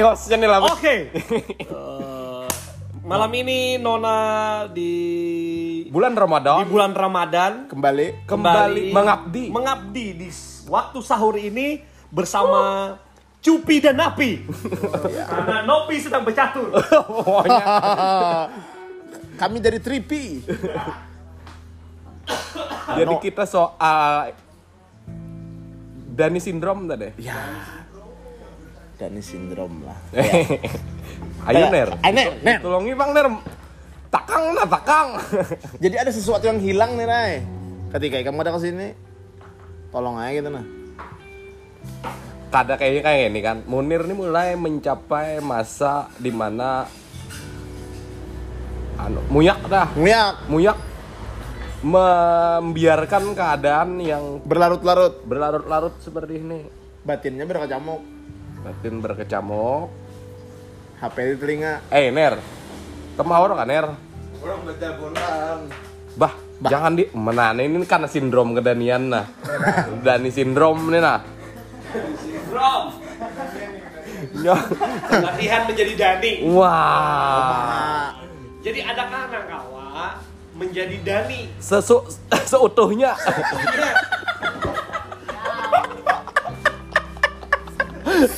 nih hostnya nih lah. Oke. Eh, malam ini Nona di Bulan Ramadan di bulan Ramadan Kembali. kembali mengabdi. mengabdi di waktu sahur ini bersama Cupi dan Napi. Karena Nopi sedang bercatur. Kami dari Tripi. jadi kita soal Dani sindrom tadi. Ya. Dani sindrom lah. Ayo Ner. Ayo, Ner, Ner. Tolongi Bang Ner. Takang nah takang. Jadi ada sesuatu yang hilang nih, Ray. Ketika kamu ada ke sini, tolong aja gitu nah. Kada kayaknya kayak ini kan. Munir ini mulai mencapai masa di mana anu muyak dah. Nguyak, Muyak membiarkan keadaan yang berlarut-larut, berlarut-larut seperti ini. batinnya berkecamuk, Batin berkecamuk. HP di telinga. Eh Ner, temawar kan Ner? Orang berjagonan. Bah, jangan di mana ini karena sindrom kedanian nah. Dani sindrom nih nah. Ya. latihan menjadi Dani. Wah. Ah, Jadi ada kanan kawa menjadi Dani. Sesu seutuhnya. Itu.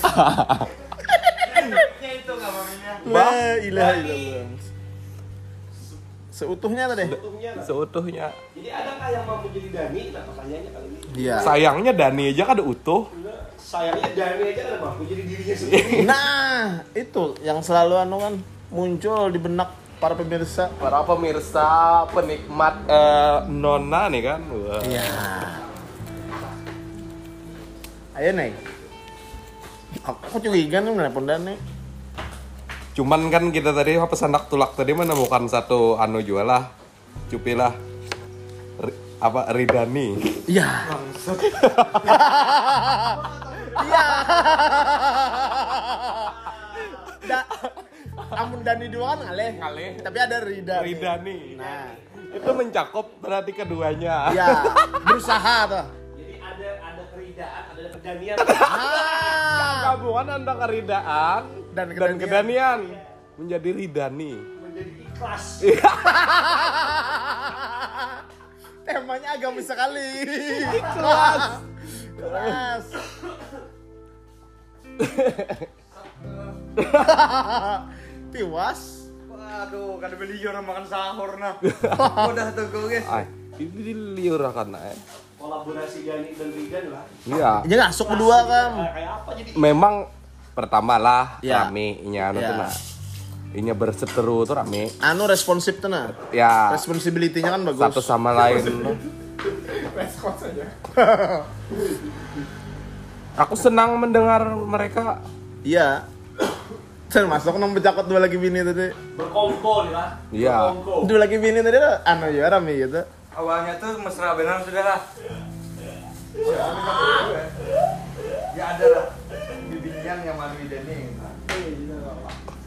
La ilaha illallah. Seutuhnya tadi. Untungnya. Seutuhnya. Jadi adakah yang mau menjadi Dani? Nah pertanyaannya kali ini. Iya. Sayangnya Dani aja kan utuh. Sayangnya Dani aja kan mampu jadi dirinya sendiri. Nah, itu yang selalu anu kan muncul di benak para pemirsa. Para pemirsa, penikmat eh, Nona nih kan. Wah. Iya. Ayo nih. Aku curiga nih nelpon Dani. Cuman kan kita tadi pesan tulak tadi menemukan satu anu jual lah. Cupi lah. Ri- apa Ridani. Iya. Iya. Da, amun Dani dua kan ngaleh. Ngaleh. Tapi ada Rida. nih. Ridani. Nah, Itu mencakup berarti keduanya. iya. Berusaha tuh. Jadi ada ada keridaan, ada kedanian. Ah. Gabungan antara keridaan Dan dan, kedanian. kedanian menjadi Ridani. menjadi ikhlas. Temanya agamis sekali. Kelas. Kelas. Tiwas. Waduh, kan beli orang makan sahur nah. Udah tuh gue. Ay, ini liur kan eh. Kolaborasi Dani dan Ridan lah. Iya. Ini ngasuk berdua kan. Kayak apa jadi? Memang pertama lah Iya. rame inya anu Iya. tuh nah. Inya berseteru tuh rame. Anu responsif tuh nah. Ya Responsibility-nya kan bagus. satu sama lain. Aku senang mendengar mereka Iya. Termasuk nang becakot dua lagi bini tadi. Berkongko nih lah. Iya. Dua lagi bini tadi tuh anu ya rame gitu. Awalnya tuh mesra benar sudah lah. Ya ada lah. Bimbingan yang Manu Widani.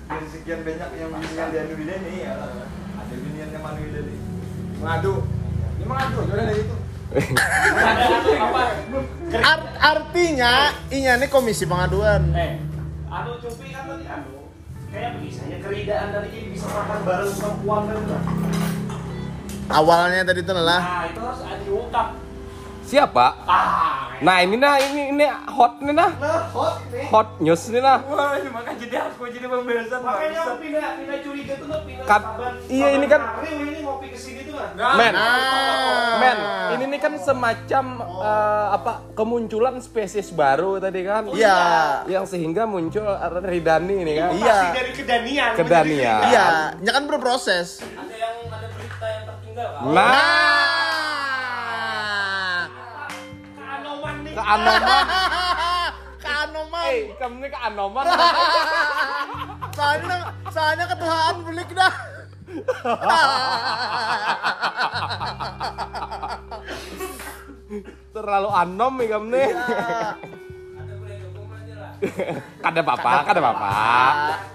Dari sekian banyak yang bimbingan di Anu Widani ya. Ada bimbingan yang Manu Widani. Mengadu. Ini mengadu, aja dari itu. Art- artinya inya nih komisi pengaduan. Eh, anu cupi kan tadi anu. Kayak biasanya keridaan dari ini bisa makan bareng perempuan kan. Awalnya tadi tuh lah. Nah, itu harus diungkap. siapa? Ah, Nah ini nah ini ini hot nih nah nah hot nih. hot news nih nah. Wah, ini makanya jadi aku jadi pembebasan. Makanya aku pindah pindah curiga tuh tuh pindah Kan- saban. iya, saban ini kan- hari ini ngopi ke sini tuh kan. Men, Ah. men, ini nih kan semacam eh, apa kemunculan spesies baru tadi kan? Iya. Yang sehingga muncul Ridani ini kan? Iya. Dari kedanian. Kedanian. Iya, nya kan berproses. Nah, Keanoman nih. keanoman. Keanoman. Eh, kamu ini keanoman. Soalnya soalnya ketuhaan belik dah. Terlalu anom nih kamu nih. Kada apa-apa, kada apa-apa.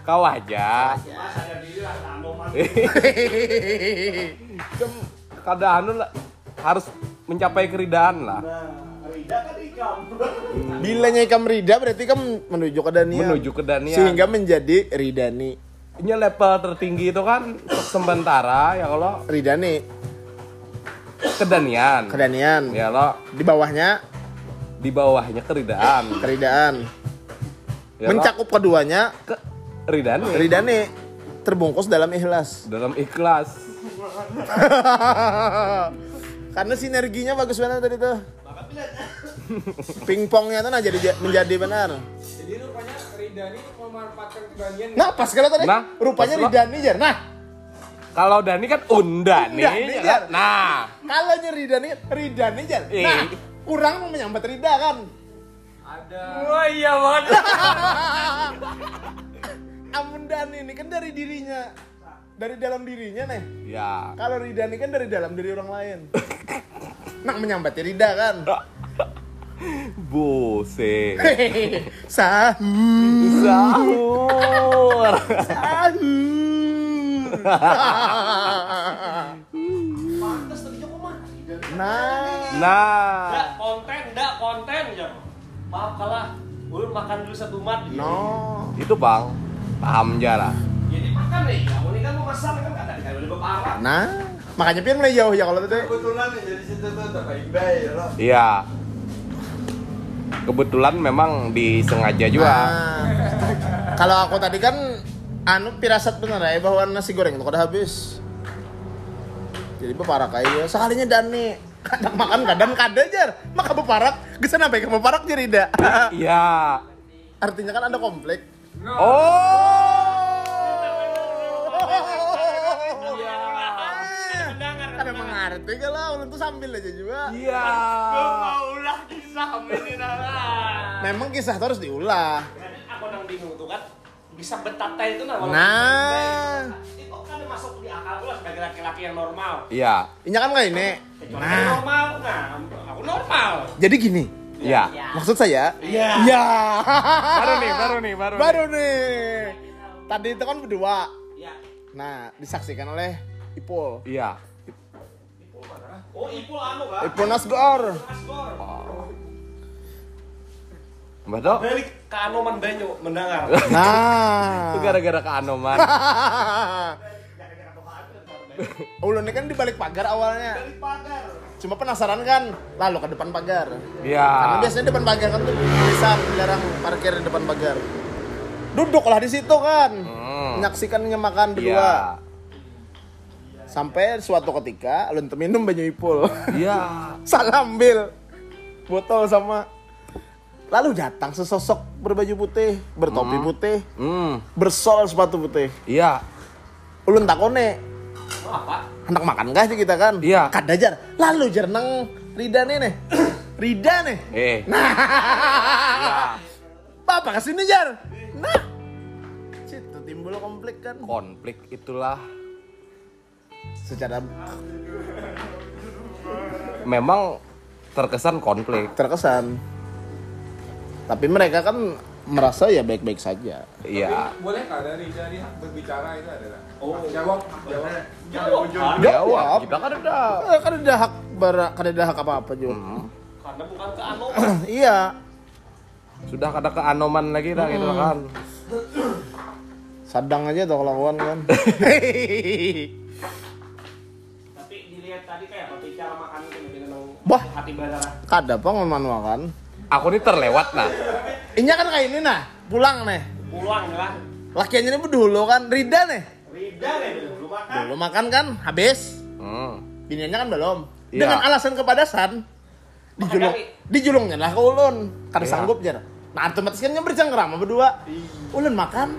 Kau aja. Kada anu lah harus mencapai keridaan lah. Rida ini Bilanya ikam Rida berarti kamu menuju ke Daniel. Menuju ke Daniel. Sehingga menjadi Ridani. Ini level tertinggi itu kan sementara ya kalau Ridani, kedanian. kedanian. Ya lo Di bawahnya di bawahnya keridaan. keridaan. Ya Mencakup keduanya ke ridani Ridani terbungkus dalam ikhlas. dalam ikhlas. Karena sinerginya bagus banget tadi tuh. Pingpongnya tuh nah jadi menjadi benar. Jadi rupanya Ridani memanfaatkan keberanian Nah, pas kalau tadi Nah, rupanya Ridani jar. Nah, Kalau Dani kan ya Jar. kan? Nah, kalau Ridani Ridani jar. Eh. Nah, kurang mau menyambat Rida kan. Ada Wah iya banget. Amun Dani ini kan dari dirinya. Dari dalam dirinya nih. ya. Kalau Ridani kan dari dalam diri orang lain. Nah, menyambat Rida kan. Bose. Sahur. Sahur. Pantes tadi kok mah. Nah, Nah, Nggak konten, nggak konten ya. Maaf kalah. Ulun makan dulu satu mat. no. itu bang paham aja lah. Jadi makan nih. Kamu ini kan mau masak kan kata dikali udah beparah. Nah, makanya pian mulai jauh ya kalau tadi. Kebetulan nih jadi situ tuh udah baik-baik ya lo. Iya. Kebetulan memang disengaja juga. Nah, kalau aku tadi kan anu pirasat bener ya bahwa nasi goreng itu udah habis. Jadi beparak kayak sekalinya Dani kadang makan kadang kada jar maka beparak gesan apa ya beparak jadi ida Iya. artinya kan ada konflik Oh. ada mengerti gak lah ulun tuh sambil aja juga Iya. ulah kisah ini nah. memang kisah itu harus diulah Aku nang bingung tuh kan. Bisa betata itu nah. Nah. Itu kan masuk di akal gua sebagai laki-laki yang normal. Iya. ini kan kayak ini Nah. normal, nah aku normal. jadi gini Iya. maksud saya Iya. ya Baru nih, baru nih, baru. nih. baru nih tadi itu kan berdua Ya. nah disaksikan oleh Ipul Iya. Oh, Ipul anu kan? Ipul Nasgor Asgor. Betul? Balik ke Anoman Banyu mendengar. nah Itu gara-gara keanoman. ulun ini kan di balik pagar awalnya Balik pagar. cuma penasaran kan lalu ke depan pagar Iya. karena biasanya depan pagar kan tuh bisa jarang parkir di depan pagar duduklah di situ kan Hmm. menyaksikannya makan Iya. berdua sampai suatu ketika ulun tuh minum banyu Ipul Iya. salah ambil botol sama lalu datang sesosok berbaju putih bertopi putih Hmm. bersol sepatu putih Iya. ulun takone Apa? hendak makan kah sih kita kan? Iya. kada jar lalu jar nang Rida nih nih. Rida nih. Eh. nah. Bapak ke sini jar. Nah. Situ timbul konflik kan. Konflik itulah. Secara memang terkesan konflik. terkesan. Tapi mereka kan merasa ya baik-baik saja Iya. boleh nggak dari dari hak berbicara itu adalah Oh. jawab jawab Jawab kan? Jawab. Kita kan ada. Eh, kan ada hak ber kan ada hak apa-apa juga Karena bukan ke Anoman. iya Sudah ada keanoman lagi dah gitu kan. sadang aja tuh kelakuan kan Tapi dilihat tadi kayak apa bicara makan Wah. hati bandara. kada apa ngomong kan Aku ini terlewat nah. ini kan kayak ini nah. Pulang nih Pulang lah. lakiannya ini dulu kan. Rida nih Rida nih dulu makan. dulu makan kan. Habis. Hmm. biniannya kan belum. Iya. dengan alasan kepadasan dijulung dijulungnya lah ke ulun. Kan Iya. sanggup jar. Nah otomatis kan yang bercengkerama berdua. Ulun makan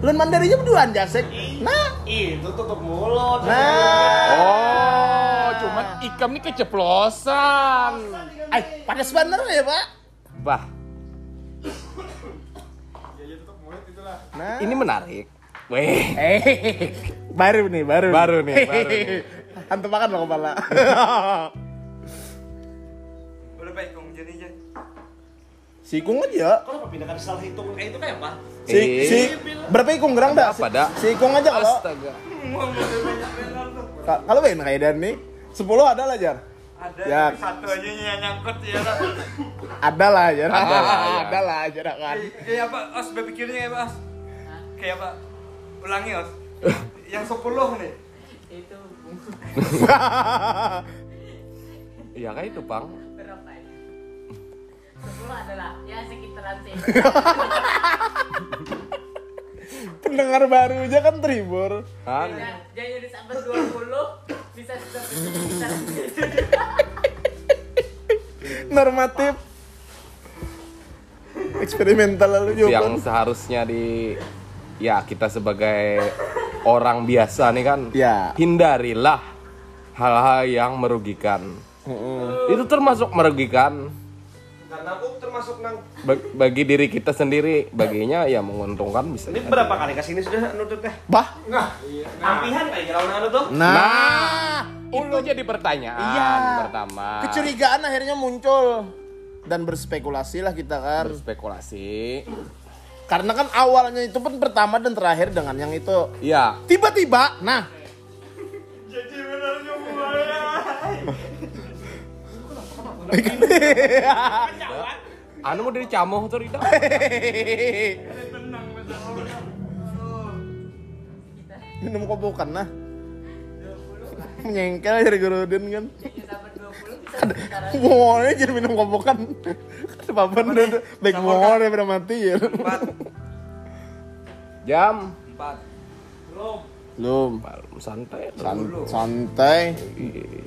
ulun mandarinya berduaan jasek nah Itu tutup mulut. nah Oh, cuman ikam ini keceplosan. ay pada sebenarnya ya pak Bah, nah ini menarik. Weh. eh baru nih baru Baru nih, baru nih. hantu makan loh kepala Udah baik kong jadi aja. Sikung aja Kalau pindahkan salah hitung kayak itu kayak apa? si Eh. si berapa ikung gerang dah Apa, dah? sikung aja kalau Astaga. Ka- Kalau main kayak Dani, 10 ada lah jar. Ada Ya. satu aja yang nyangkut ya. Ada lah aja. Ada lah, ya. Ada lah aja kan. Kayak- Kayak apa? Os berpikirnya kayak apa? Os? Kayak apa? Ulangi Os. Yang 10 nih. itu Iya kayak itu, Bang. Ya? Sepuluh adalah ya sekitaran sih. Pendengar baru aja kan tribur. Kan? Jadi jadi sampai 20 bisa sudah. Normatif. Eksperimental lalu Yang jawaban. seharusnya di ya kita sebagai orang biasa nih kan Ya. hindarilah hal-hal yang merugikan. Itu termasuk merugikan Karena aku termasuk nang Ba- bagi diri kita sendiri, baginya ya menguntungkan bisa. ini jadi. berapa kali ke sini sudah nutut teh? Bah. Ampihan kayak lawan anu tuh. Nah, Itu jadi pertanyaan Iya. pertama. kecurigaan akhirnya muncul dan berspekulasi lah kita kan. Berspekulasi. Karena kan awalnya itu pun pertama dan terakhir dengan yang itu. Ya, Tiba-tiba, nah, anu mau dari camoh tuh Rida. minum kobokan nah. Menyengkel dari Gurudin kan. Jadi sampai 20 bisa sekitaran Mau jadi minum kobokan. Papan udah baik mau daripada mati ya. Jam Belum. Santai. San- santai.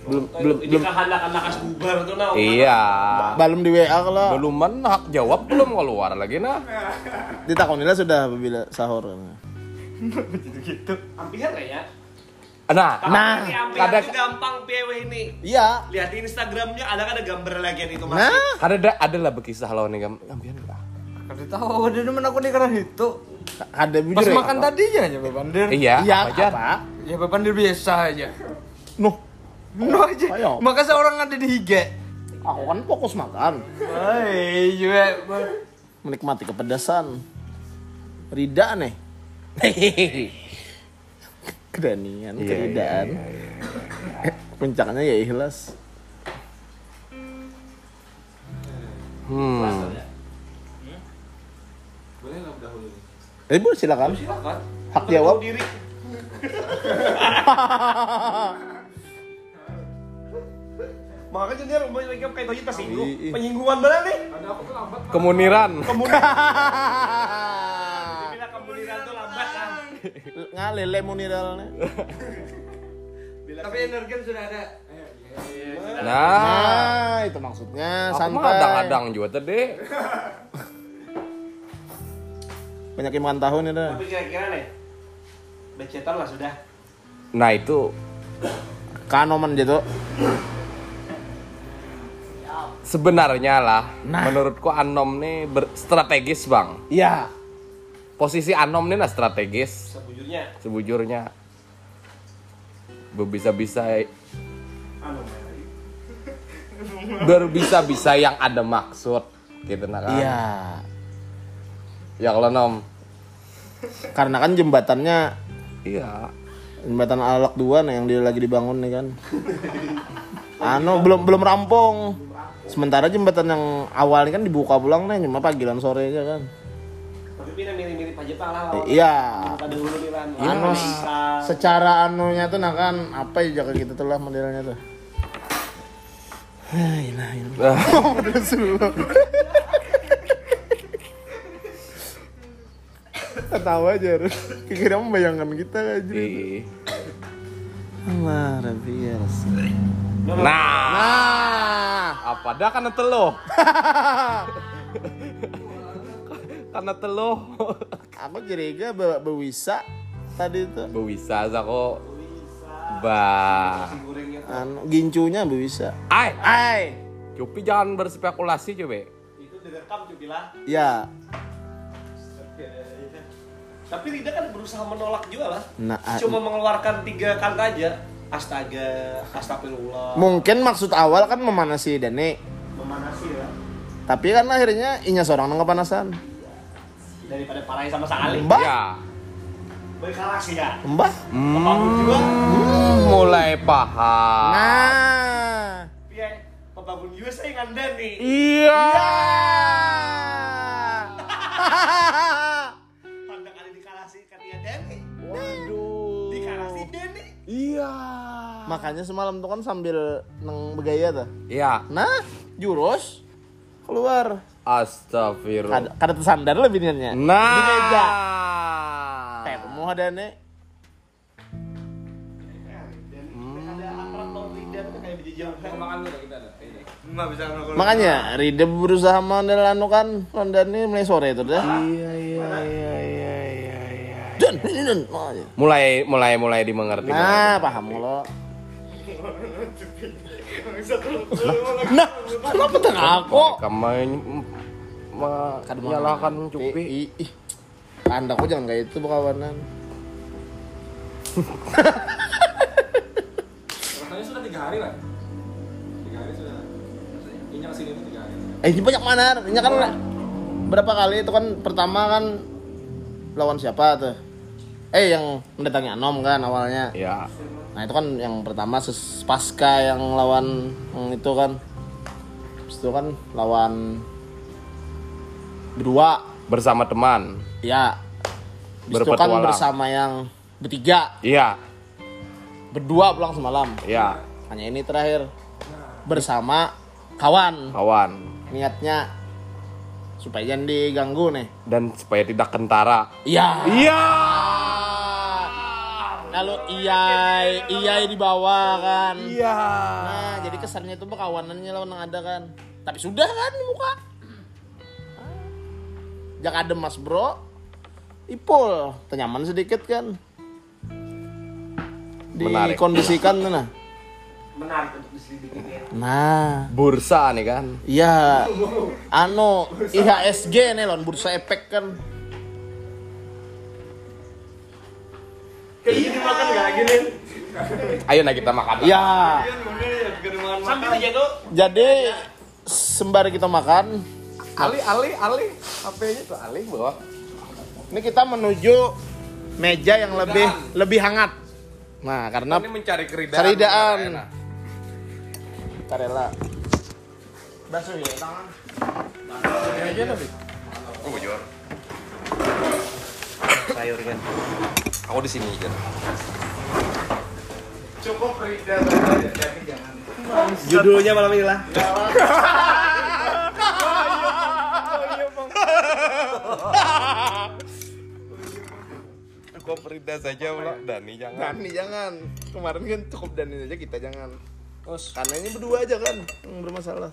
Belum belum Ini belum kan handa lakas bubar tuh nah. Iya. belum di WA kalau Beluman hak jawab belum keluar lagi nah. ditakonilah sudah bila sahur. Ampihan kayaknya. Nah, Nah, Tapi ampihan kadang- tuh gampang PW ini. Iya. Lihat di Instagramnya ada kan ada gambar lagi itu masih. Nah, ada ada ada lah bekisah lawan nih gam gambian lah. Kada tahu dia mana aku nih karena itu. Ada Pas ya? makan tadi aja bebandir. Iya, Iya, apa aja. apa? Ya bebandir biasa aja. Nuh, No aja. Ayo. Maka seorang ada di hige. aku kan fokus makan. Hai, juga. Menikmati kepedasan. Rida nih. Kedanian, Iya, keridaan. iya, iya, Puncaknya ya ikhlas. Hmm. Boleh nggak dahulu nih? Eh, Bu, silakan. Silakan. Hak jawab. Tahu diri. Makanya dia rumahnya lagi kayak tadi tersinggung. Penyinggungan benar nih. Ada aku terlambat. Kemuniran. Bila kemudian tuh lambat kan. Ngalele muniralnya. Tapi energen sudah ada. Nah, Nah, itu maksudnya aku mah santai. adang-adang juga tadi. Banyak yang makan tahun ya. Tapi kira-kira nih. Becetan lah sudah. Nah itu Kanoman gitu. sebenarnya lah, Nah. menurutku Anom nih ber- strategis bang. Iya. Posisi Anom nih lah strategis Sebujurnya. sebujurnya. Berbisa-bisa, Anu. berbisa-bisa yang ada maksud, gitu nah kan. Iya. Ya kalau Nom, Karena kan jembatannya iya. jembatan Alak 2 nih yang dia lagi dibangun nih kan. Anu belum belum rampung. Sementara jembatan yang awal ini kan dibuka pulang nih cuma pagilan sore aja kan. Tapi mirip-mirip aja Pak lah. Iya. Pada kan. Anu secara anunya tuh nah kan apa ya kayak gitu tuh lah modelnya tuh. Hai, nah, ini. Terus Ketawa aja harus. Kira membayangkan kita aja. Allah, Rabbi ya Rasul. Nah, Nah, apa dah karena teluh. karena teluh. aku curiga be bewisa tadi itu. Kok. Bah. Gorengnya Anu, gincunya bewisa. Ay, Ai, Cupi jangan berspekulasi coba. itu direkam cuy lah. ya. Tapi Rida kan berusaha menolak juga lah. Nah, ah, Cuma mengeluarkan tiga kata aja. Astaga, astagfirullah. mungkin maksud awal kan memanasi Dani. Memanasi ya. Tapi kan akhirnya inya seorang nang kepanasan. Daripada parahin sama sekali. Mbak, Ya. Baik kalah sih ya. Bapak juga. Hmm, mulai paham. Nah, Iya Denny. Iya. Pada Iya. Makanya semalam tuh kan sambil neng begaya tuh. Iya. Nah, jurus keluar. Astagfirullah. Kada, kada tersandar lebih niannya. Nah. Di meja. Teh mau ada nih. Makanya Ride berusaha mandel anu kan Rondan ini mulai sore itu dah. Iya iya iya iya Dan ini dan. Oh, iya. Mulai mulai mulai dimengerti. Nah, paham lo. Nah, kenapa tengah aku? Kamu menyalahkan Cupi. Ih, ih. Anda kok jangan kayak itu berkawanan. Rasanya sudah tiga hari lah. Tiga hari sudah. Injak sini tuh tiga hari. Eh, ini banyak mana? Ini kan berapa kali itu kan pertama kan lawan siapa tuh? Eh, yang mendatangi Anom kan awalnya. Ya. Nah itu kan yang pertama pasca yang lawan yang itu kan Habis itu kan lawan berdua Bersama teman. ya Habis itu kan Berpetualang. bersama yang bertiga Iya. berdua pulang semalam Iya. hanya ini terakhir bersama kawan Kawan. niatnya supaya jangan diganggu nih Dan supaya tidak kentara. iya Iya. Lalu iyai iyai di bawah kan Iya. Nah, jadi kesannya itu berkawanannya lawan yang ada kan. Tapi sudah kan di muka. Jangan adem mas bro. Ipul, tenyaman sedikit kan. Menarik. Dikondisikan tuh nah. Menarik untuk diselidiki. Nah, Bursa nih kan. iya. Ano, IHSG nih lon, bursa efek kan. Kayak gini makan nggak gini? Ayo nah kita makan. Iya. Sambil aja tuh. Jadi sembari kita makan, Ali, Ali, Ali. HP-nya tuh Ali bawa. ini kita menuju meja yang lebih lebih hangat. Nah, karena Ini mencari keridaan. Keridaan. Enak. kita rela. Basuh ya tangan. Oh, bujur. Sayur kan. Aku di sini kan. Cukup Rida saja, jangan. Judulnya malam ini lah. Kok Frida saja pula Dani jangan. Dani jangan. Kemarin kan cukup Dani aja kita jangan. Karena ini berdua aja kan yang bermasalah.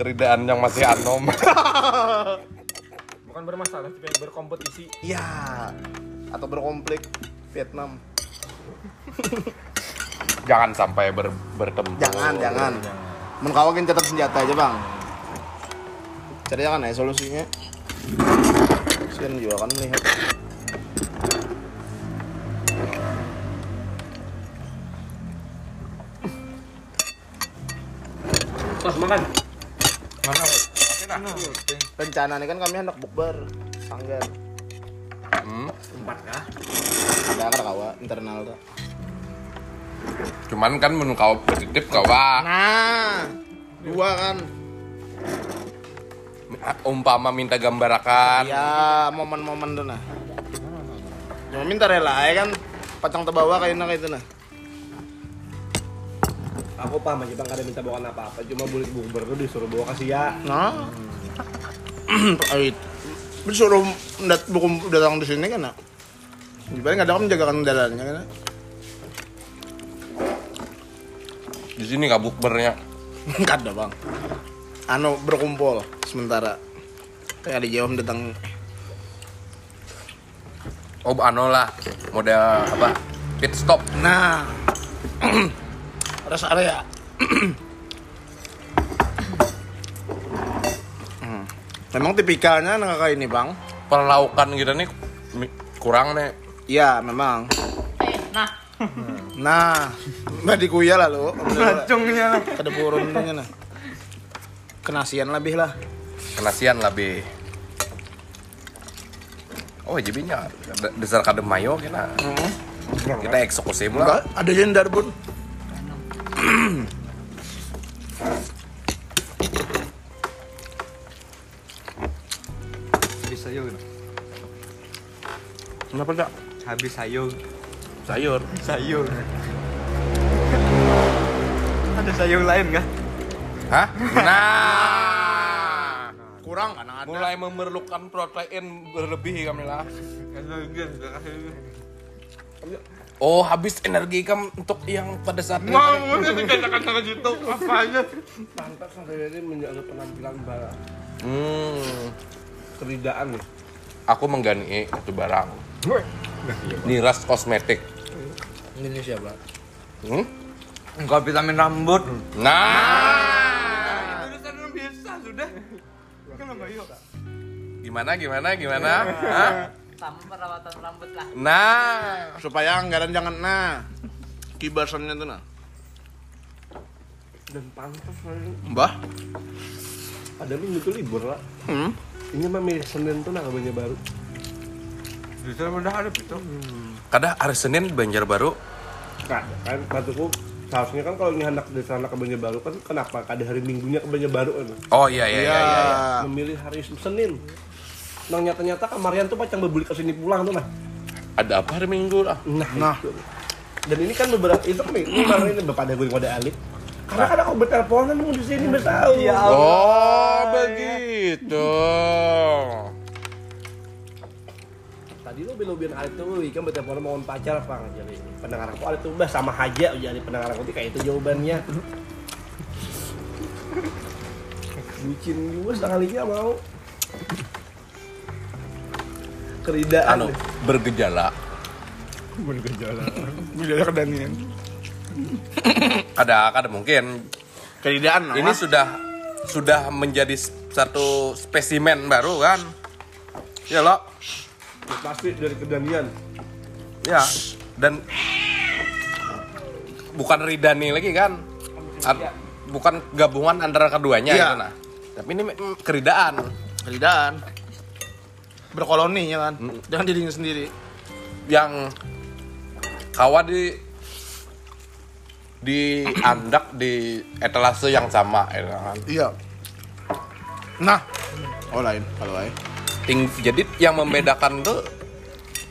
Keridaan yang masih anom. Bukan bermasalah, tapi berkompetisi. Iya. Atau berkonflik Vietnam. jangan sampai ber, bertempur. Jangan, jangan. Menkawakin catat senjata aja bang. Cari jangan ya solusinya. Kasian juga kan melihat. Terus makan. Rencana ini kan kami hendak bukber sanggar. Hmm. Empat kah? Ada kan kawa internal tuh. Cuman kan menu kau positif kau Pak. Nah, dua kan. Umpama minta gambarakan. Ya momen-momen tuh nah. Cuma minta rela ya kan pacang terbawa kayak kayak itu nah. Aku paham aja bang, ada minta bawakan apa-apa. Cuma bulit bukber tuh disuruh bawa kasih ya. Nah. Ait. Disuruh dat buku datang di sini kan nah. Di paling ada kan menjaga kendalanya kan. Di sini kabuk bernya. Enggak ada bang. Anu berkumpul sementara. Kayak di jauh datang. Oh, lah. Model apa? Pit stop. Nah. Rest area. Hmm. Memang tipikalnya anak kakak ini bang. Perlaukan gitu nih kurang nih. Iya memang. Nah, Nah, mbak dikuya lah lo. Racungnya purunnya nah. Kenasian lebih lah. Kenasian be. Oh, jibinya d- dasar kadem mayo kena. Kita eksekusi Enggak, ada jendar bun. Apa enggak? Habis sayur. Sayur. Sayur. Ada sayur lain nggak? Hah? Nah, Kurang kan ada. mulai memerlukan protein berlebih kami lah. Oh, habis energi kamu untuk yang pada saat ini. dikatakan sama situ apa aja? Pantas sampai ini menjaga penampilan bara. Hmm, Keridaan nih. Aku menggani itu barang. Niras kosmetik. Ini siapa? Hmm? Enggak vitamin rambut. Nah, Itu kan biasa sudah. Kenapa yuk? gimana gimana gimana? Hah? Sama perawatan rambut lah. Nah, Supaya anggaran jangan nah. Kibasannya tuh nah. Dan pantas. Mbah. Ada minggu tuh libur lah. Hmm. Ini mah milih Senin tuh nah kabarnya baru. Justru udah ada itu. kada hari Senin Banjarbaru. Kan, kan maksudku seharusnya kan kalau ini anak dari sana ke Banjarbaru kan kenapa ada hari minggunya ke Banjarbaru kan? Oh iya iya iya. iya, iya. Memilih hari Senin. Nah nyata-nyata kamarian tuh pacang berbulik ke sini pulang tuh nah. Ada apa hari Minggu lah? Nah, Nah. itu. Dan ini kan beberapa itu kan ini malah ini bapak ada gue kode alif. Karena kan aku berteleponan mau di sini udah tahu. Ya Oh, begitu. Tadi lo belobian alif tuh, kan berteleponan mau pacar apa nggak jadi. Pendengar aku tuh udah sama aja jadi pendengar aku tuh kayak itu jawabannya. Bucin juga sekalinya mau. Keridaan. Anu bergejala. Bila kedanian. Ada kada mungkin. Keridaan. Ini sudah sudah menjadi satu spesimen baru kan? Ya lo. pasti dari kedanian. Ya. Dan bukan Ridani lagi kan? Bukan gabungan antara keduanya Iya. gitu nah. Tapi ini mm, keridaan. keridaan. Berkoloni ya kan. Dengan dirinya sendiri. yang kawa di di andak di etalase yang sama ya kan. Iya. Nah. Oh lain kalau lain. Ting, jadi yang membedakan tuh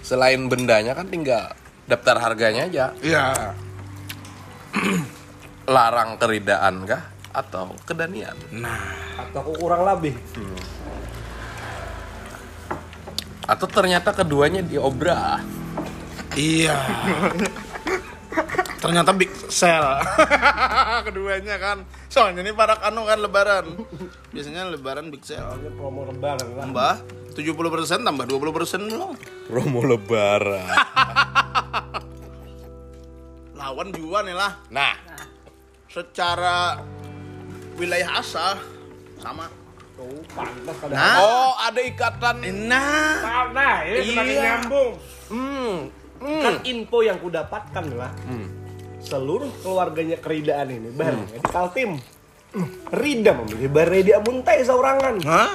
selain bendanya kan tinggal daftar harganya aja. Iya. Larang keridaan kah atau kedanian? Atau aku kurang labih. Atau ternyata keduanya diobra. Iya. Ternyata big sell. Keduanya kan. Soalnya ini para anu kan lebaran. Biasanya lebaran big sell. Soalnya promo lebaran lah. Tambah 70% tambah 20% belum. Promo lebaran. Lawan juga nih lah. Nah, Secara wilayah asal sama. Pantas kada. Nah. oh ada ikatan. Nah. Nah, ini semakin Iya. nyambung. Hmm. hmm. Kan info yang ku dapatkan lah. Seluruh keluarganya keridaan ini bareng di Kaltim. Rida memilih Baredi Amuntai seorangan. Hah?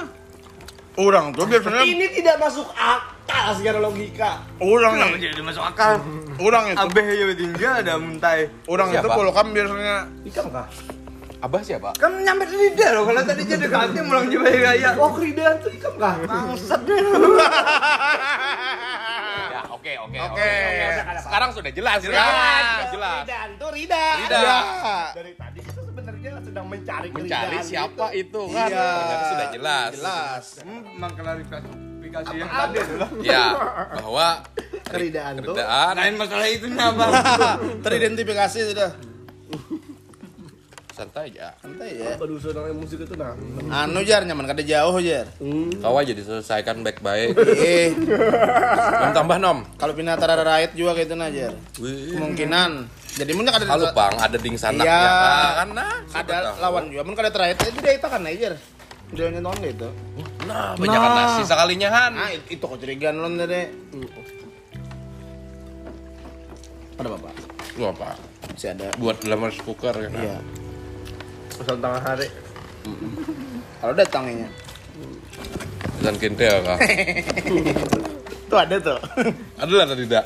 Orang tuh biasanya Ini tidak masuk akal secara logika. orang yang jadi masuk akal? orang itu Abeh aja tinggal ada muntai. orang itu Siapa? kalau kan biasanya Ikam kah? Abah siapa? Kan nyampe di lidah loh. Kalau tadi jadi kantin mulang coba raya. Oh keridaan tuh ikam kah? Bangsat deh. Oke oke Oke. Sekarang sudah jelas Jelas. kan? Jelas. Keridaan tuh Rida. Rida. Iya. Dari tadi kita sebenarnya sedang mencari keridaan. Mencari siapa itu kan? Iya. Ternyata sudah jelas. Jelas. Hmm, mengklarifikasi yang tadi adalah Ya, bahwa Keridaan tuh. keridaan lain masalah itu bang. Teridentifikasi sudah. santai aja. Santai ya. Baru saudara musik itu nah. Anu jar nyaman kada jauh jar. Hmm. Kau aja diselesaikan baik-baik. Eh, Nom tambah nom. kalau pindah tara rakyat juga kayak itu nah jar. Kemungkinan. Jadi mun kada Halo bang, ada ding sanaknya Iya. kan? Nah, ada tahu. lawan juga mun kada terakhir itu dia itu kan aja. Dia nonton gitu. Nah, banyak nasi sekalinya han. Nah, itu, kecurigaan lo tadi. Ada bapak? Lu apa? Masih ada. Buat rice cooker kan? Iya. Pesan tengah hari. Kalau datang ini. Dan kintil kah? Tuh ada tuh. Ada lah tadi tidak?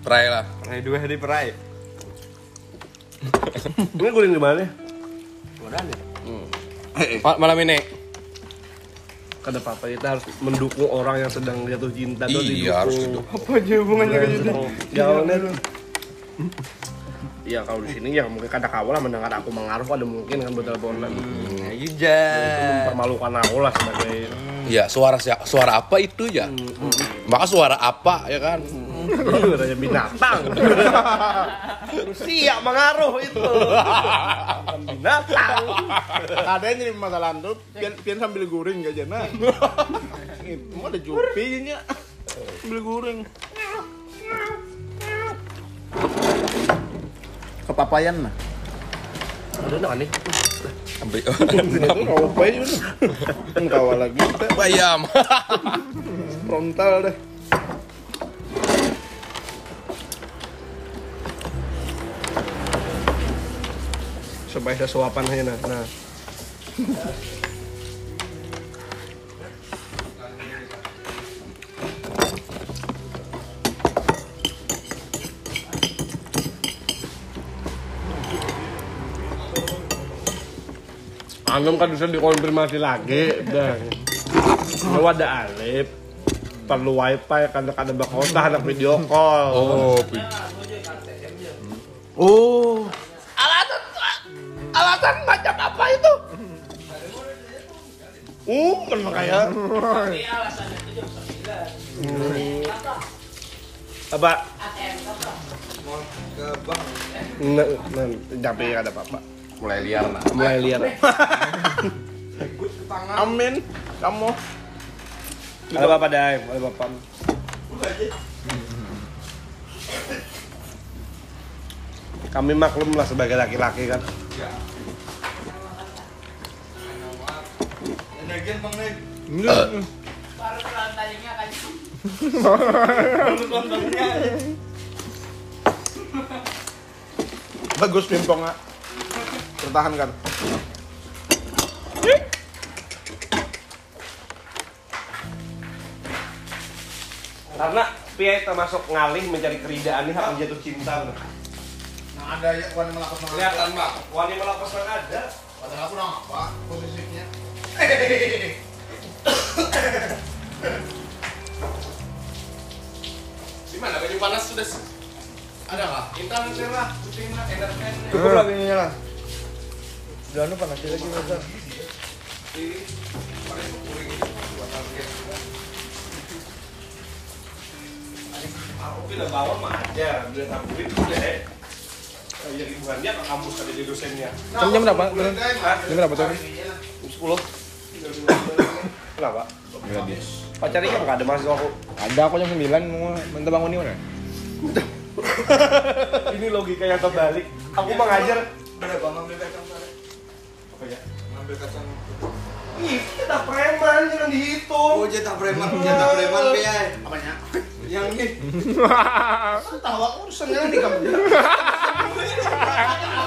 Pray lah. Hari dua hari perai. Ini guling di mana? Ma- malam ini Kata papa kita harus mendukung orang yang sedang jatuh cinta dong Iya, harus didukung. Apa aja hubungannya ke jadi? Jangan net. Iya kalau di sini ya mungkin kata kau lah mendengar aku mengaruh ada mungkin kan betul teleponan. Iya. Mempermalukan aku lah sebagai Iya, suara suara apa itu ya? Maka suara apa ya kan? suaranya binatang. Siap mengaruh itu. Binatang. Ada yang jadi masalah tuh, pian, pian sambil guring gak jana. Itu mah ada jupi nya. Sambil guring. Kepapayan nah. Ada nggak nih? Ambil Itu kau apa? Kan kawal lagi kita bayam. frontal deh. Supaya sesuapan aja nah. nah. Anggem kan bisa dikonfirmasi lagi dan kalau ada Alif perlu wifi kan ada bakota anak video call Oh, Oh. Alasan alasan macam apa itu? Uh, kan makanya. apa Ke bank. Nah, nah, tapi ada apa-apa. Mulai liar nah. Mulai liar. Amin. Kamu. Ada apa-apa Dai? Ada apa-apa. Kami maklum lah sebagai laki-laki kan. Bang Nek. Baru kan. Bagus pimpongnya. Pertahankan. Karena Pia termasuk ngalih mencari keridaan ini akan jatuh cinta. Nah, ada ya wanita melakukan Kelihatan bang, wanita melakukan ada. Padahal aku nang apa posisinya? Di mana baju panas sudah ada nggak? Intan lah, syuting lah, entertain. Cukup lagi ini lah. Udah anu panas lagi masa. Aku tidak bawa mah aja, bila tahu itu deh. Jadi bukan dia ke kampus ada di dosennya. Jam jam berapa? Jam berapa tuh? Sepuluh. Kenapa? Pacarnya kan nggak ada mahasiswa aku. Ada aku jam 9 mau minta bangun nih mana? Ini logika yang terbalik. Aku mau ngajar. Berapa ngambil? Apa ya? Ngambil kacang. Ih, kita preman jangan dihitung. Oh jatah preman, jatah preman Pia. Apanya? Yang ini. Tahu aku urusannya nih kamu.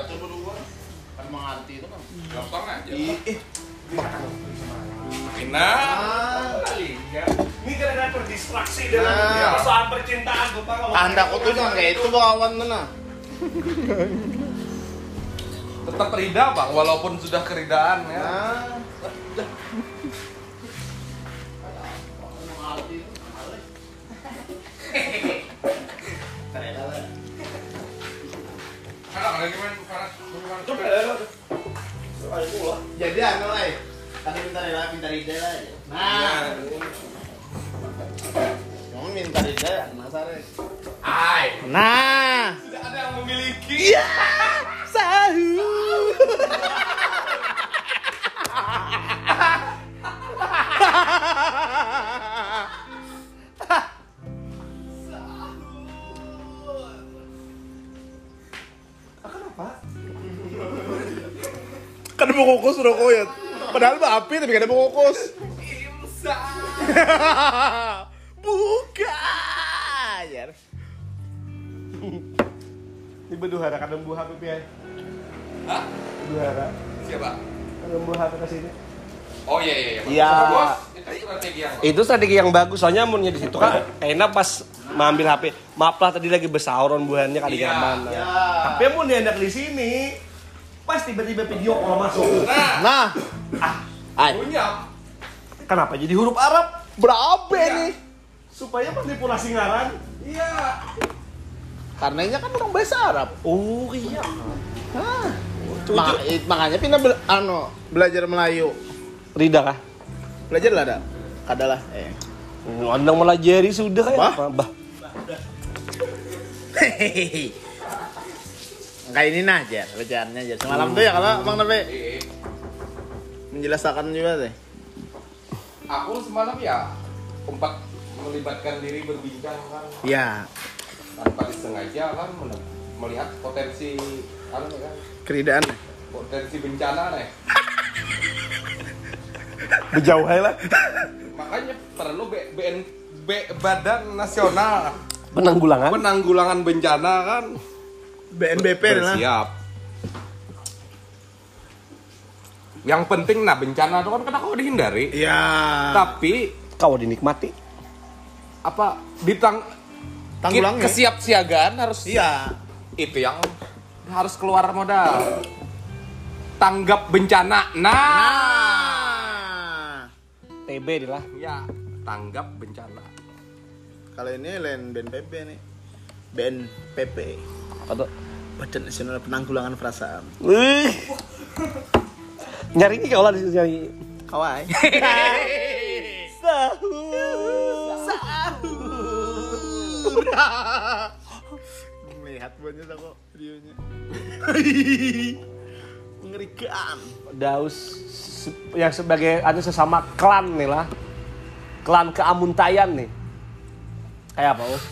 Enak membaca berdua. Kan mengerti itu kan. Gampang aja. Ih, Enak. Ini gara-gara terdistraksi dengan Nah. persoalan percintaan Bapak ngomong anda aku tuh itu kawan mana? Tetap rida bang, walaupun sudah keridaan ya. Nah. Jadi anu ay, tadi minta rela minta rida aja. Nah, kamu minta rida, nah sare. Ai, Nah, sudah ada yang memiliki. iya, sahu. kukus rokok ya. Padahal mah api tapi gak ada mau kukus. Buka. Ya. Ini berduhara kadang buah apa ya? Hah? Berduhara. Siapa? Ngembuhan ke sini. Oh iya iya iya. Iya. Bos, itu strategi yang Itu strategi yang bagus soalnya munnya di situ kan enak pas mengambil HP. Maaf lah tadi lagi besauron buahannya kali Iya, nyaman. iya. Tapi mun enak di sini pas tiba-tiba video call masuk. Nah, ay, punya. Kenapa jadi huruf Arab? berapa Iya. nih? Supaya manipulasi ngaran. Iya. Karena ini kan orang bahasa Arab. Oh iya. Hah. It- makanya pindah bela- ano, belajar Melayu. Rida kah? Belajar lah ada. Kadalah. Eh. Andang melajari sudah kayak Bah? apa? Bah. Hehehe. Kayak ini nah aja, bacaannya aja. Semalam tuh ya kalau Bang Nabe Iya. menjelaskan juga deh. Aku semalam ya sempat melibatkan diri berbincang kan Ya, tanpa disengaja kan melihat potensi anu kan keridaan. potensi bencana nih. Berjauh aja lah. Makanya perlu B, BN, B, Badan Nasional Penanggulangan. Penanggulangan Bencana kan BNBP lah. bersiap. Yang penting nah bencana itu kan kena kau dihindari. Iya. Tapi Kau dinikmati. apa ditang Tanggulangnya. kesiapsiagaan harus Iya. itu yang harus keluar modal. Tanggap bencana. Nah. Nah. TB lah. Ya, tanggap bencana. Kalau ini lain BNPB nih. BNPP. Atau Badan Nasional Penanggulangan Perasaan. Wih. Nyari ini kau lah di sini nyari. Kawai. Melihat buahnya kok videonya. Mengerikan. Daus yang sebagai ada sesama klan nih lah. Klan keamuntayan nih. Kayak apa, oh?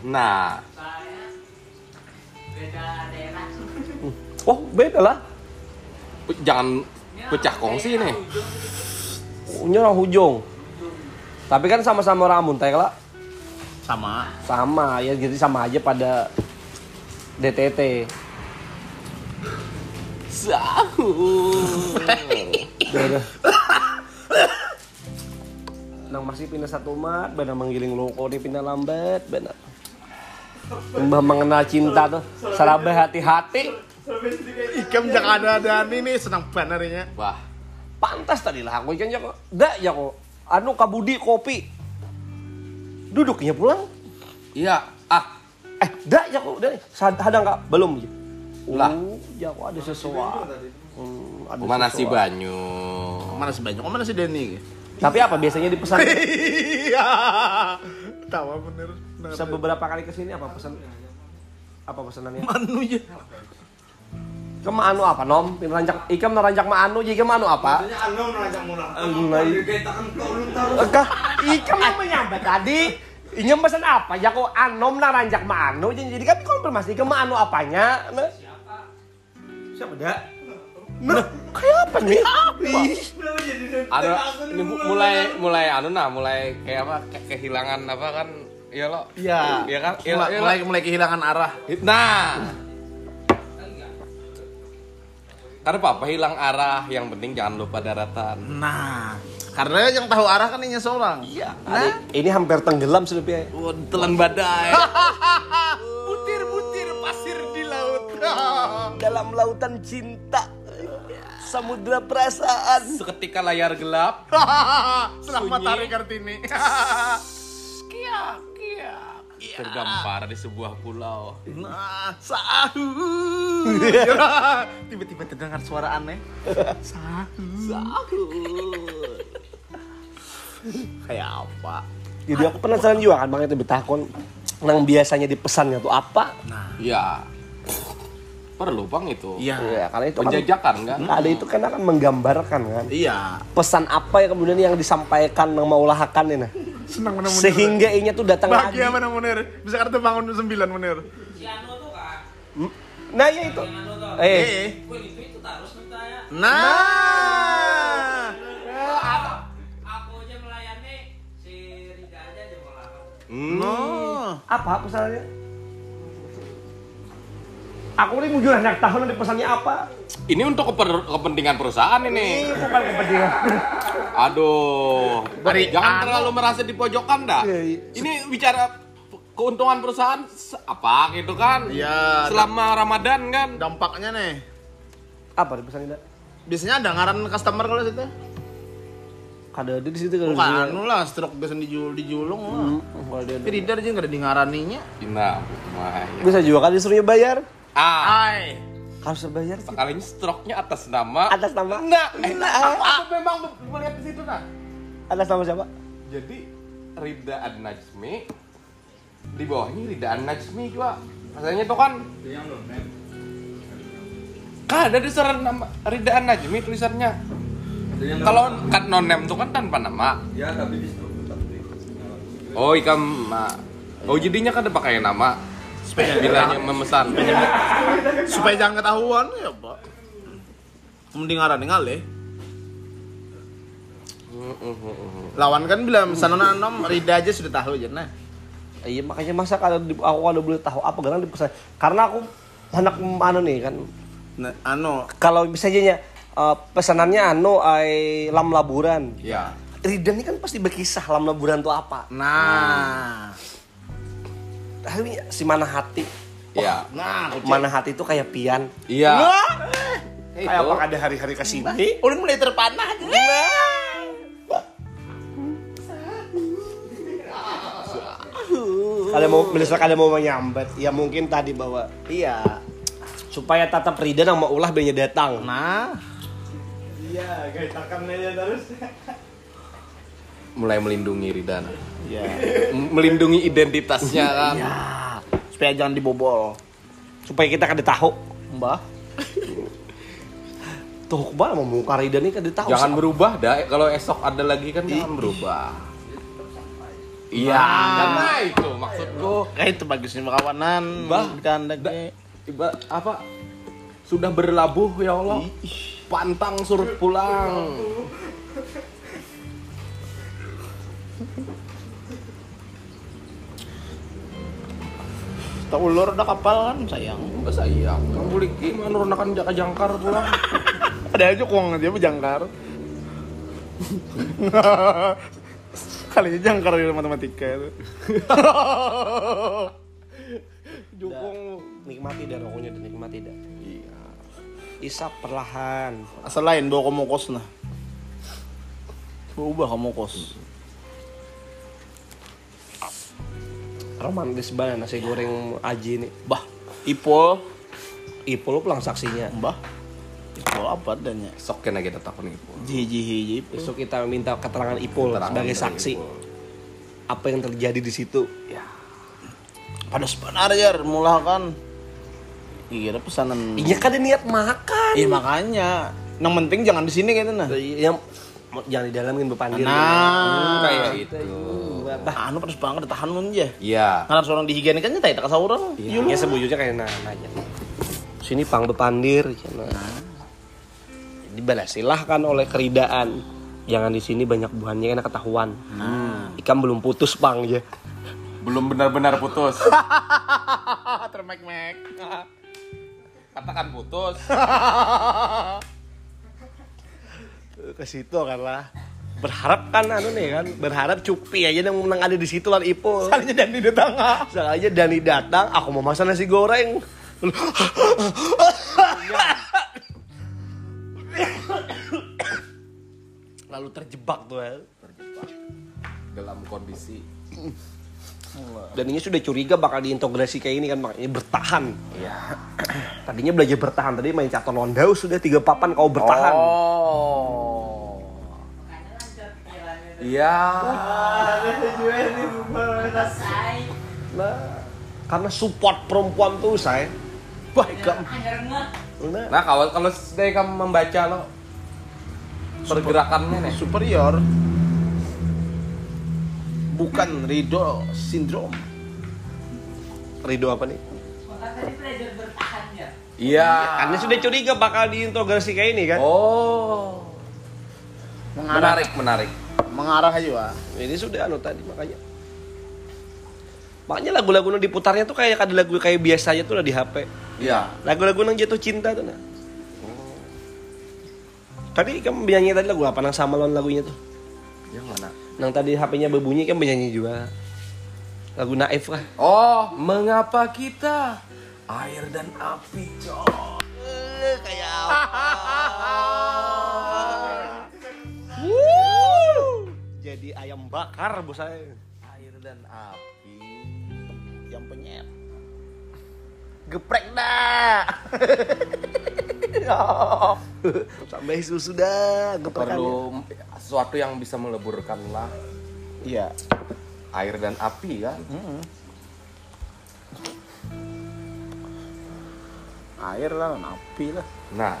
Nah, Soalnya beda daerah. Oh, beda lah. jangan pecah kongsi nih. Orang hujung. Tapi kan sama-sama orang amuntai lah. Sama. Sama, ya jadi sama aja pada DTT. Sahur. Nang masih pindah satu mat, benar menggiling loko nih pindah lambat, benar. Mbah mengenal cinta tuh, sarabah hati-hati. Ikam jangan ada ada ini senang banget Wah, Pantas tadi lah aku ikan kok. Dak ya kok. Anu kabudi kopi. Duduknya pulang. iya. Ah, Eh, dak ya kok. Ada nggak? Belum. Lah. Ya kok ada sesuatu. Hmm, ada mana si. Banyu? Mana si banyak? Mana si Denny? Tapi apa biasanya dipesan? Iya. Tawa bener. Bisa beberapa kali ke sini apa pesan? Apa pesanannya? Manu ya. Ikam anu apa nom? Rancak ikam rancak ma anu jadi anu apa? anu merancang murah. Enggak. Ikam yang menyambat tadi. Ini pesan apa? Ya kok anom na rancak ma anu jadi kan konfirmasi ikam ma anu apanya? Nah. Siapa dak? Nah, kayak apa nih? Anu, ini mu- mulai mulai anu nah, mulai kayak apa? Kayak kehilangan apa kan? Iya lo. Iya. Iya kan? Iya, Mulai, iya, mulai mulai kehilangan arah. Nah. Karena apa? Hilang arah. Yang penting jangan lupa daratan. Nah, karena yang tahu arah kan hanya seorang. Iya. Ini hampir tenggelam sudah Pi. Wah, telan badai. Butir-butir pasir di laut. Dalam lautan cinta. Samudra perasaan. Seketika layar gelap. Setelah Sunyi. matahari Kartini. Terdampar di sebuah pulau. Nah, sahur. Tiba-tiba terdengar suara aneh. Sahur. Kayak apa? Jadi aku penasaran juga kan bang itu betakon nang biasanya dipesannya tuh apa? Ya. Perlu bang itu. Iya. Iya, karena itu kan Penjajakan kan? ada itu kan akan menggambarkan kan Iya. pesan apa ya kemudian yang disampaikan nang maulahakan ini nah. Senang mana Munir. sehingga inya tuh datang lagi. bahagia mana Munir. Bisa kata bangun 9 Munir. Kan. Nah ya itu. Yang. Eh, Eh. Itu terus nentanya. Nah. Aku aja melayani Aku ini mau anak tahun ada pesannya apa? Ini untuk keper- kepentingan perusahaan ini. Ini bukan kepentingan. Aduh, Hari jangan anu. terlalu merasa di pojokan dah. Iya, iya. Ini bicara keuntungan perusahaan apa gitu kan? Iya, Selama Ramadan kan? Dampaknya nih. Apa di pesannya? Dak? Biasanya ada ngaran customer kalau situ. Kada ada di situ kan. Bukan anu lah, stroke biasa dijul dijulung lah. Kalau dia Tapi Rida aja nggak ada di ngaraninya. Bisa juga kan disuruhnya bayar. Ah, Ay. Harus bayar sih. sekalinya stroke-nya atas nama. Atas nama Nah, aku, aku memang melihat di situ nah. atas nama siapa? Jadi Rida An Najmi di bawahnya Rida An Najmi juga. Rasanya kan Itu yang lo nem. kan ada di sana nama Rida An Najmi tulisannya. Itu Kalau kan non name tuh kan tanpa nama. ya tapi di. Oh, ikam Oh, jadinya kan ada pakai nama. Supaya Bilanya memesan. supaya jangan ketahuan ya, Pak. Mending ngarani ngale. Lawan kan bilang sana nom Rida aja sudah tahu aja nah. Iya makanya masa kalau di, aku kalau boleh tahu apa karena di pesan karena aku anak anu nih kan Nah, anu kalau misalnya eh, pesanannya anu ay lam laburan. Ya. Rida ini kan pasti berkisah lam laburan itu apa. nah. Si mana hati. Ya. Nah, Mana hati itu kayak pian. Iya. Eh, Kayak apa ada hari-hari ke sini? Ulun mulai terpanah. Kalau mau misalkan ada mau menyambat, ya mungkin tadi bahwa Iya. supaya tetap Rida sama ulah banyak datang. Nah, Iya, gaitakan aja terus. Mulai melindungi Rida. nah. iya. Melindungi identitasnya kan. Ya, supaya jangan dibobol. Supaya kita kada tahu. Mbah. Tuh, ke mana mau muka Rida nih kada tahu. Jangan berubah dah. Kalau esok ada lagi kan jangan berubah. Iya, karena itu maksudku. Kayak itu bagusnya kawanan. Bah. kan lagi. Iba apa? Sudah berlabuh ya Allah. Pantang surut pulang. Ulur ada kapal kan sayang. Enggak sayang. Kamu boleh gimana nurunakan jaka jangkar pulang. Ada aja kuang dia jangkar. Kali aja jangkar di matematika itu. Dukung nikmati dah rokoknya dan nikmati dah. Iya. Isap perlahan. Asal lain bawa kamu kos nah. Ubah kamu kos. Romantis banget nasi goreng Aji nih. Bah, Ipol, Ipul pulang saksinya. Mbah. Ipol apa adanya? Esok kena kita takut nih. Jiji hiji. Besok kita minta keterangan Ipul Keterangan sebagai saksi. Ipul. Apa yang terjadi di situ? Ya. Pada sebenarnya jar, mula kan. Iya, ada pesanan. Iya kan ada niat makan. Iya makanya. Yang penting jangan di sini kayaknya nah. Yang jangan di dalam kan berpandir. Nah, Kayak itu. Anu pedes banget tahan mun aja. Iya. Karena seorang dihigieniskan tak tak kasauran. Iya, ya sebujurnya kayak nah, nanya. Sini pang berpandir. ya, Nah. Jadi balasilah kan oleh keridaan. Jangan di sini banyak buahnya kan ketahuan. Ikan belum putus pang ya. Belum benar-benar putus. Termek-mek. Katakan putus. Ke situ kan lah. Berharap kan anu nih kan, berharap Cupi aja yang menang ada di situ lah Ipul. Kalinya dan di tengah. Sekali aja Dani datang, aku mau masak nasi goreng. Lalu terjebak tuh ya. Dalam kondisi. Dan ini sudah curiga bakal diintegrasi kayak ini kan makanya bertahan. Iya. Tadinya belajar bertahan, tadi main catur londau sudah tiga papan kau bertahan. Oh. Iya. Nah, karena support perempuan tuh saya. Baik kan. Nah, Nah, kalau kalau dari kamu membaca lo pergerakannya nih. Superior. Bukan Rido Syndrome. Rido apa nih? Tadi belajar bertahan ya. Iya. Karena sudah curiga bakal diintegrasi kayak ini kan. Oh. Mengarah, Menarik, menarik. Mengarah aja, Wak. Ini sudah anu tadi makanya. Makanya lagu-lagu yang diputarnya tuh kayak ada lagu kayak biasa aja tuh lah di HP. Iya. Lagu-lagu nang jatuh cinta tuh nah. Tadi kamu bernyanyi tadi lagu apa nang sama lawan lagunya tuh? Yang mana? Nang tadi HP-nya berbunyi kan bernyanyi juga. Lagu Naif lah. Oh, mengapa kita air dan api, cok? Kayak Wuh. Jadi ayam bakar bos saya. Air dan api. Yang penyet. Geprek dah. Sampai susu dah. Perlu sesuatu yang bisa meleburkan lah Iya. air dan api kan. Air lah, api lah. Nah,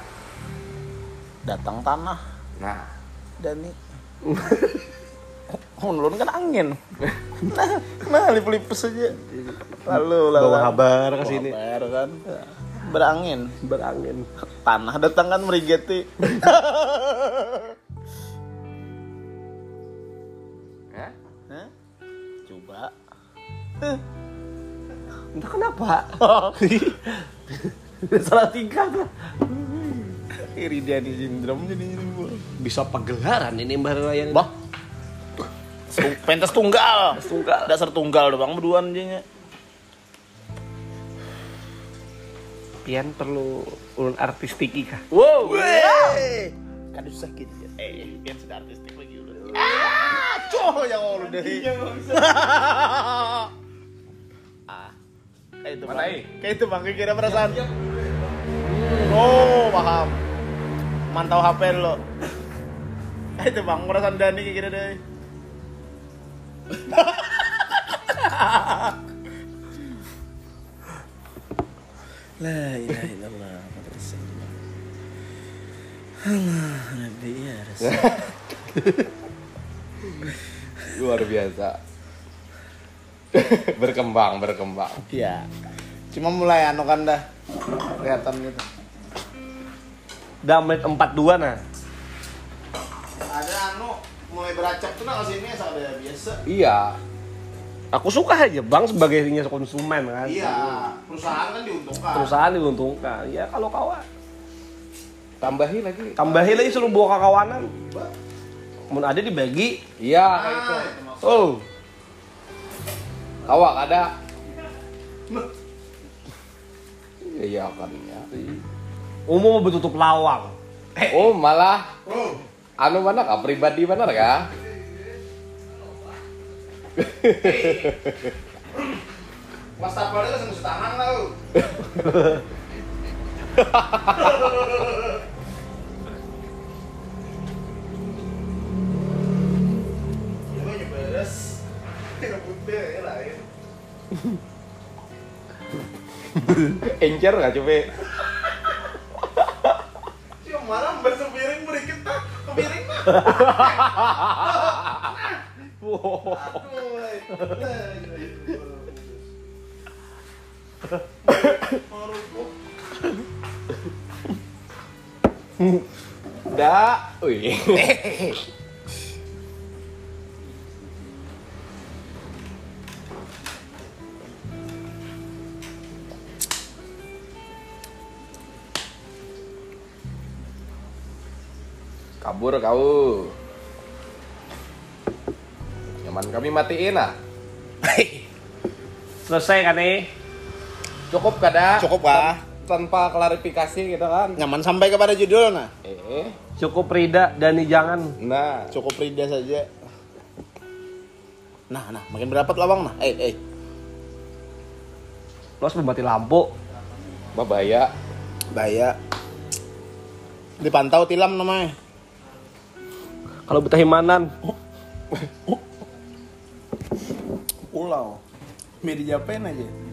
Datang tanah. nah. Dan nih. Nulun kan angin. Nah, nah lip-lipes aja. Lalu, lalu. Bawa kabar ke sini. Kabar kan. Berangin. Berangin. Tanah datang kan merigeti. Ya? Hah? Coba. Entah kenapa. Salah tingkah tuh. Iridiani syndrome jadi ini. Bisa pagelaran ini Mbak Ryan. Bah. Pentas tunggal. Tunggal. Dasar tunggal doang berduaan aja nya. Pian perlu ulun artistik kah? Wow. Kadus sakit ya. Eh, kan sudah artistik lagi udah. Ah, coh yang lu deh. ah. Kayak itu Mana, bang. eh? Kayak itu bang, kira perasaan. Oh, paham. Mantau HP lo. Kayak itu bang, perasaan Dani kayak kira deh. La ilaha illallah. Allah, Nabi ya Rasul. Luar biasa. berkembang, berkembang. Iya. Cuma mulai anu kan dah. Kelihatan gitu. Udah menit 42 nah. Ada anu mulai beracak tuh nah sini ada biasa. Iya. Aku suka aja bang sebagai konsumen kan. Iya, perusahaan kan diuntungkan. Perusahaan diuntungkan. Ya kalau kawan. Tambahi lagi. Tambahin lagi suruh bawa kawanan. Mun ada dibagi. Iya, Ah, kayak itu. itu. Oh. Kawak ada. Iya kan ya. Umum bertutup lawang. Oh, malah Oh, anu mana kah? Pribadi mana kah? Mas Tabale langsung setangan lah. Ya lo beres. Rebut deh ya lain. Encer nggak coba? Cuma malam bersepiring beri kita kepiring mah. Da. Wih. Kabur kau. Nyaman kami matiin ah. Selesai kan nih? Cukup kada? Cukup kah? Tanpa klarifikasi gitu kan? Nyaman sampai kepada judul nah. Eh, Cukup Rida Dani jangan. nah. Cukup Rida saja. Nah, nah, makin berapat lawang nah. Eh, eh. Lo harus mati lampu. Babaya. Bahaya. Dipantau tilam namanya. Kalau betah himanan. Pulau. Media pen aja.